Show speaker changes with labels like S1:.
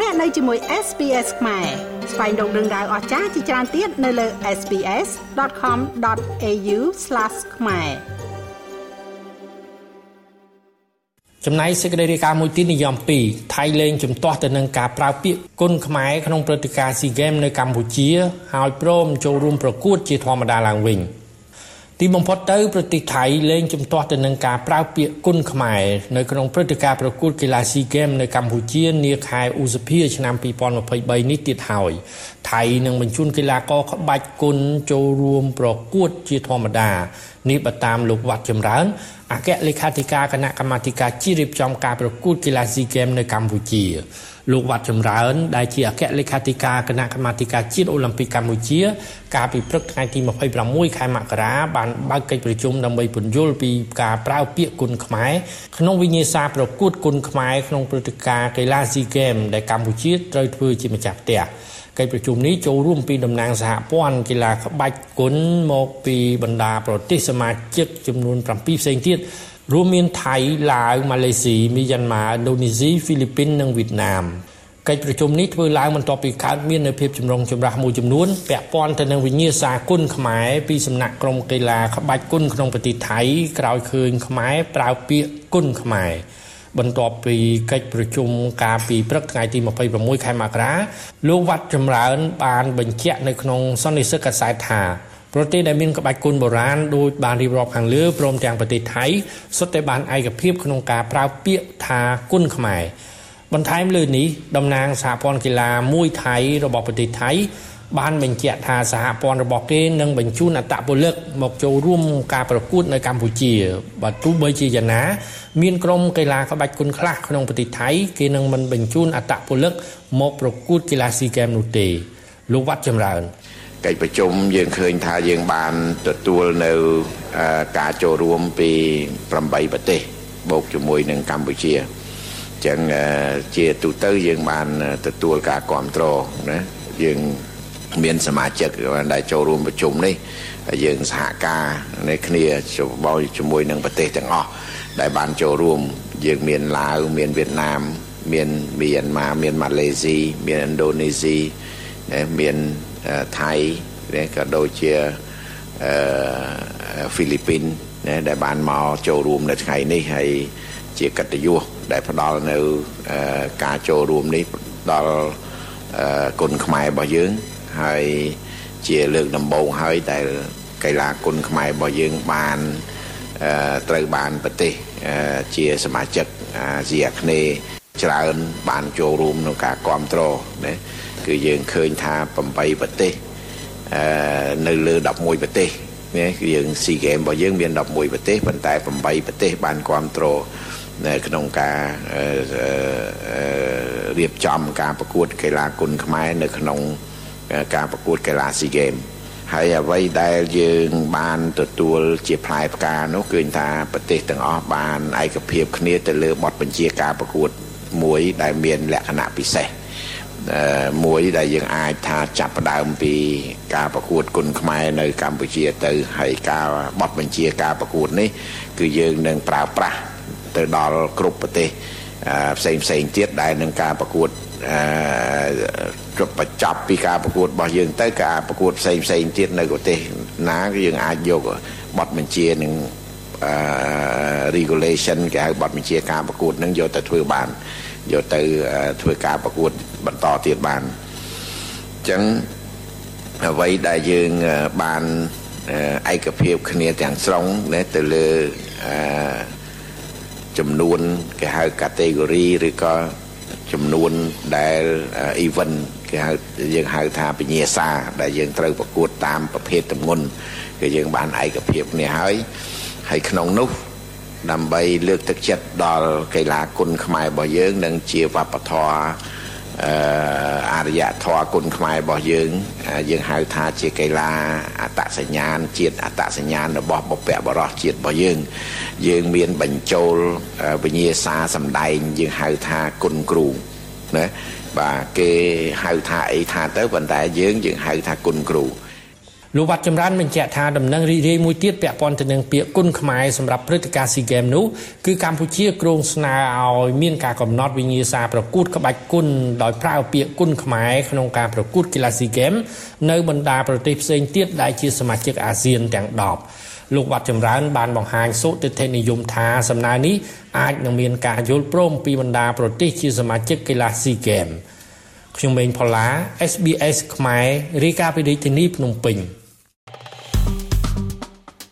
S1: លោកអ្នកនៅជាមួយ SPS ខ្មែរស្វែងរកដឹងដៅអស្ចារ្យជាច្រើនទៀតនៅលើ SPS.com.au/ ខ្មែរ
S2: ចំណែកសេចក្តីរាយការណ៍មួយទៀតនិយម2ថៃលែងជំទាស់ទៅនឹងការប្រើពាក្យគុណខ្មែរក្នុងព្រឹត្តិការណ៍ SEA Games នៅកម្ពុជា ហើយព្រមចូលរួមប្រកួតជាធម្មតាឡើងវិញ។ ទីបំផុតទៅប្រទេសថៃលែងជំទាស់ទៅនឹងការប្រើពាក្យគុណខ្មែរនៅក្នុងព្រឹត្តិការណ៍ប្រកួតកីឡាស៊ីហ្គេមនៅកម្ពុជានាខែឧសភាឆ្នាំ2023នេះទៀតហើយថៃនឹងបញ្ជូនកីឡាករក្បាច់គុណចូលរួមប្រកួតជាធម្មតានេះបើតាមលោកវត្តចម្រើន អគ្គលេខាធិការគណៈកម្មាធិការជាតិរៀបចំការប្រកួតកីឡាស៊ីហ្គេមនៅកម្ពុជាលោកវត្តចម្រើន ដែលជាអគ្គលេខាធិការគណៈកម្មាធិការជាតិអូឡ িম্প ិកកម្ពុជា កាលពីព្រឹកថ្ងៃទី26ខែមករាបានបើកកិច្ចប្រជុំដើម្បីពន្យល់ពីការប្រើពាក្យគុណខ្មែរក្នុងវិញ្ញាសាប្រកួតគុណខ្មែរក្នុងព្រឹត្តិការណ៍កីឡាស៊ីហ្គេមដែលកម្ពុជាត្រូវធ្វើជាម្ចាស់ផ្ទះ កិច្ចប្រជុំនេះចូលរួមពីតំណាងសហព័ន្ធកីឡាក្បាច់គុណមកពីបណ្ដាប្រទេសសមាជិកចំនួន7ផ្សេងទៀតរួមមានថៃឡាវម៉ាឡេស៊ីមីយ៉ាន់ម៉ាឥណ្ឌូនេស៊ីហ្វីលីពីននិងវៀតណាមកិច្ចប្រជុំនេះធ្វើឡើងបន្ទាប់ពីកើតមាននៅភាពចម្រុងចម្រាស់មួយចំនួនពាក់ព័ន្ធទៅនឹងវិញ្ញាសាគុណខ្មែរពីសំណាក់ក្រុមកីឡាក្បាច់គុណក្នុងប្រទេសថៃក្រោយឃើញខ្មែរប្រើពាក្យគុណខ្មែរ បន្ទាប់ពីកិច្ចប្រជុំការពីព្រឹកថ្ងៃទី26ខែមករាលោកវត្តចម្រើន បានបញ្ជាក់នៅក្នុងសន្និសីទកាសែតថាប្រទេសដែលមានក្បាច់គុណបុរាណដូចបានរៀបរាប់ខាងលើព្រមទាំងប្រទេសថៃសុទ្ធតែបានឯកភាពក្នុងការប្រើពាក្យថាគុណខ្មែរបន្ថែមលើនេះតំណាងសហព័ន្ធកីឡាមួយថៃរបស់ប្រទេសថៃ បានបញ្ជាក់ថាសហព័ន្ធរបស់គេនឹងបញ្ជូនអត្តពលិកមកចូលរួមការប្រកួតនៅកម្ពុជាបើទោះបីជាយ៉ាងណា មានក្រុមកីឡាក្បាច់គុណខ្លះក្នុងប្រទេសថៃគេនឹងមិនបញ្ជូនអត្តពលិកមកប្រកួតកីឡាស៊ីហ្គេមនោះទេលោកវត្តចម្រើន
S3: កិច្ចប្រជុំយើងឃើញថាយើងបានទទួលនៅការចូលរួមពី8ប្រទេសបូកជាមួយនឹងកម្ពុជាអញ្ចឹងជាទូទៅយើងបានទទួលការគ្រប់គ្រងណាយើង មានសមាជិកដែលចូលរួមប្រជុំនេះយើងសហការនេះគ្នាជាមួយជាមួយនឹងប្រទេសទាំងអស់ដែលបានចូលរួមយើងមានឡាវមានវៀតណាម មានមីយ៉ាន់ម៉ាមានម៉ាឡេស៊ីមានឥណ្ឌូនេស៊ីមានថៃក៏ដូចជាហ្វីលីពីនដែលបានមកចូលរួមនៅថ្ងៃនេះហើយជាកិត្តិយសដែលផ្ដល់នៅការចូលរួមនេះដល់គុណខ្មែររបស់យើង ហើយជាលើកដំបូងហើយដែលកីឡាគុណខ្មែររបស់យើងបានត្រូវបានប្រទេសជាសមាជិកអាស៊ីអាគ្នេយ៍ច្រើនបានចូលរួមក្នុងការគ្រប់គ្រងណាគឺយើងឃើញថា8ប្រទេសនៅលើ11ប្រទេសណាគឺយើងស៊ីហ្គេមរបស់យើងមាន11ប្រទេសប៉ុន្តែ8ប្រទេសបានគ្រប់គ្រងនៅក្នុងការរៀបចំការប្រកួតកីឡាគុណខ្មែរនៅក្នុង ការប្រកួតកីឡាស៊ីហ្គេមហើយអ្វីដែលយើងបានទទួលជាផ្លែផ្កានោះគឺថាប្រទេសទាំងអស់បានឯកភាពគ្នាទៅលើបទបញ្ជាការប្រកួតមួយដែលមានលក្ខណៈពិសេសមួយដែលយើងអាចថាចាប់ផ្ដើមពីការប្រកួតគុណខ្មែរនៅកម្ពុជាទៅហើយការបទបញ្ជាការប្រកួតនេះ គឺយើងនឹងប្រើប្រាស់ទៅដល់គ្រប់ប្រទេសផ្សេងផ្សេងទៀតដែលនឹងការប្រកួត ជប់បញ្ចប់ពីការប្រកួតរបស់យើងទៅការប្រកួតផ្សេងផ្សេងទៀតនៅប្រទេសណាគឺយើងអាចយកបទបញ្ជានឹង regulation គេហៅបទបញ្ជាការប្រកួតនឹងយកទៅធ្វើបានយកទៅធ្វើការប្រកួតបន្តទៀតបានអញ្ចឹងអ្វីដែលយើងបានឯកភាពគ្នាទាំងស្រុងទៅលើចំនួនគេហៅ category ឬក៏ ចំនួនដែល event គេហៅយើងហៅថាពញាសា ដែលយើងត្រូវប្រកួតតាមប្រភេទតម្ងន់គឺយើងបានឯកភាពគ្នាហើយហើយក្នុងនោះដើម្បីលើកទឹកចិត្តដល់កីឡាគុណខ្មែររបស់យើង និងជាវប្បធម៌អឺអ រិយធម៌គុណខ្មែររបស់យើង យើងហៅថាជាកីឡាអត្តសញ្ញាណជាតិអត្តសញ្ញាណរបស់បុព្វបុរសជាតិរបស់យើង យើងមានបញ្ចូលវិញ្ញាសាសម្ដែងយើងហៅថាគុណគ្រូណាបាទគេហៅថាអីថាទៅប៉ុន្តែយើងយើងហៅថាគុណគ្រូ
S2: លោកវត្តចម្រើនបញ្ជាក់ថាដំណឹងរីករាយមួយទៀតពាក់ព័ន្ធទៅនឹងពាក្យគុណខ្មែរសម្រាប់ព្រឹត្តិការណ៍ SEA Games នោះគឺកម្ពុជាគ្រោងស្នើឲ្យមានការកំណត់វិញ្ញាសាប្រកួតក្បាច់គុណដោយប្រើពាក្យគុណខ្មែរក្នុងការប្រកួតកីឡា SEA Games នៅបណ្ដាប្រទេសផ្សេងទៀតដែលជាសមាជិកអាស៊ានទាំង10លោកវត្តចម្រើនបានបង្ហាញសុតិធិនិយមថាសំណើនេះអាចនឹងមានការយល់ព្រមពីបណ្ដាប្រទេសជាសមាជិកកីឡា SEA Games ខ្ញុំមេងផល្លា SBS ខ្មែររាយការណ៍ពីរាជធានីភ្នំពេញ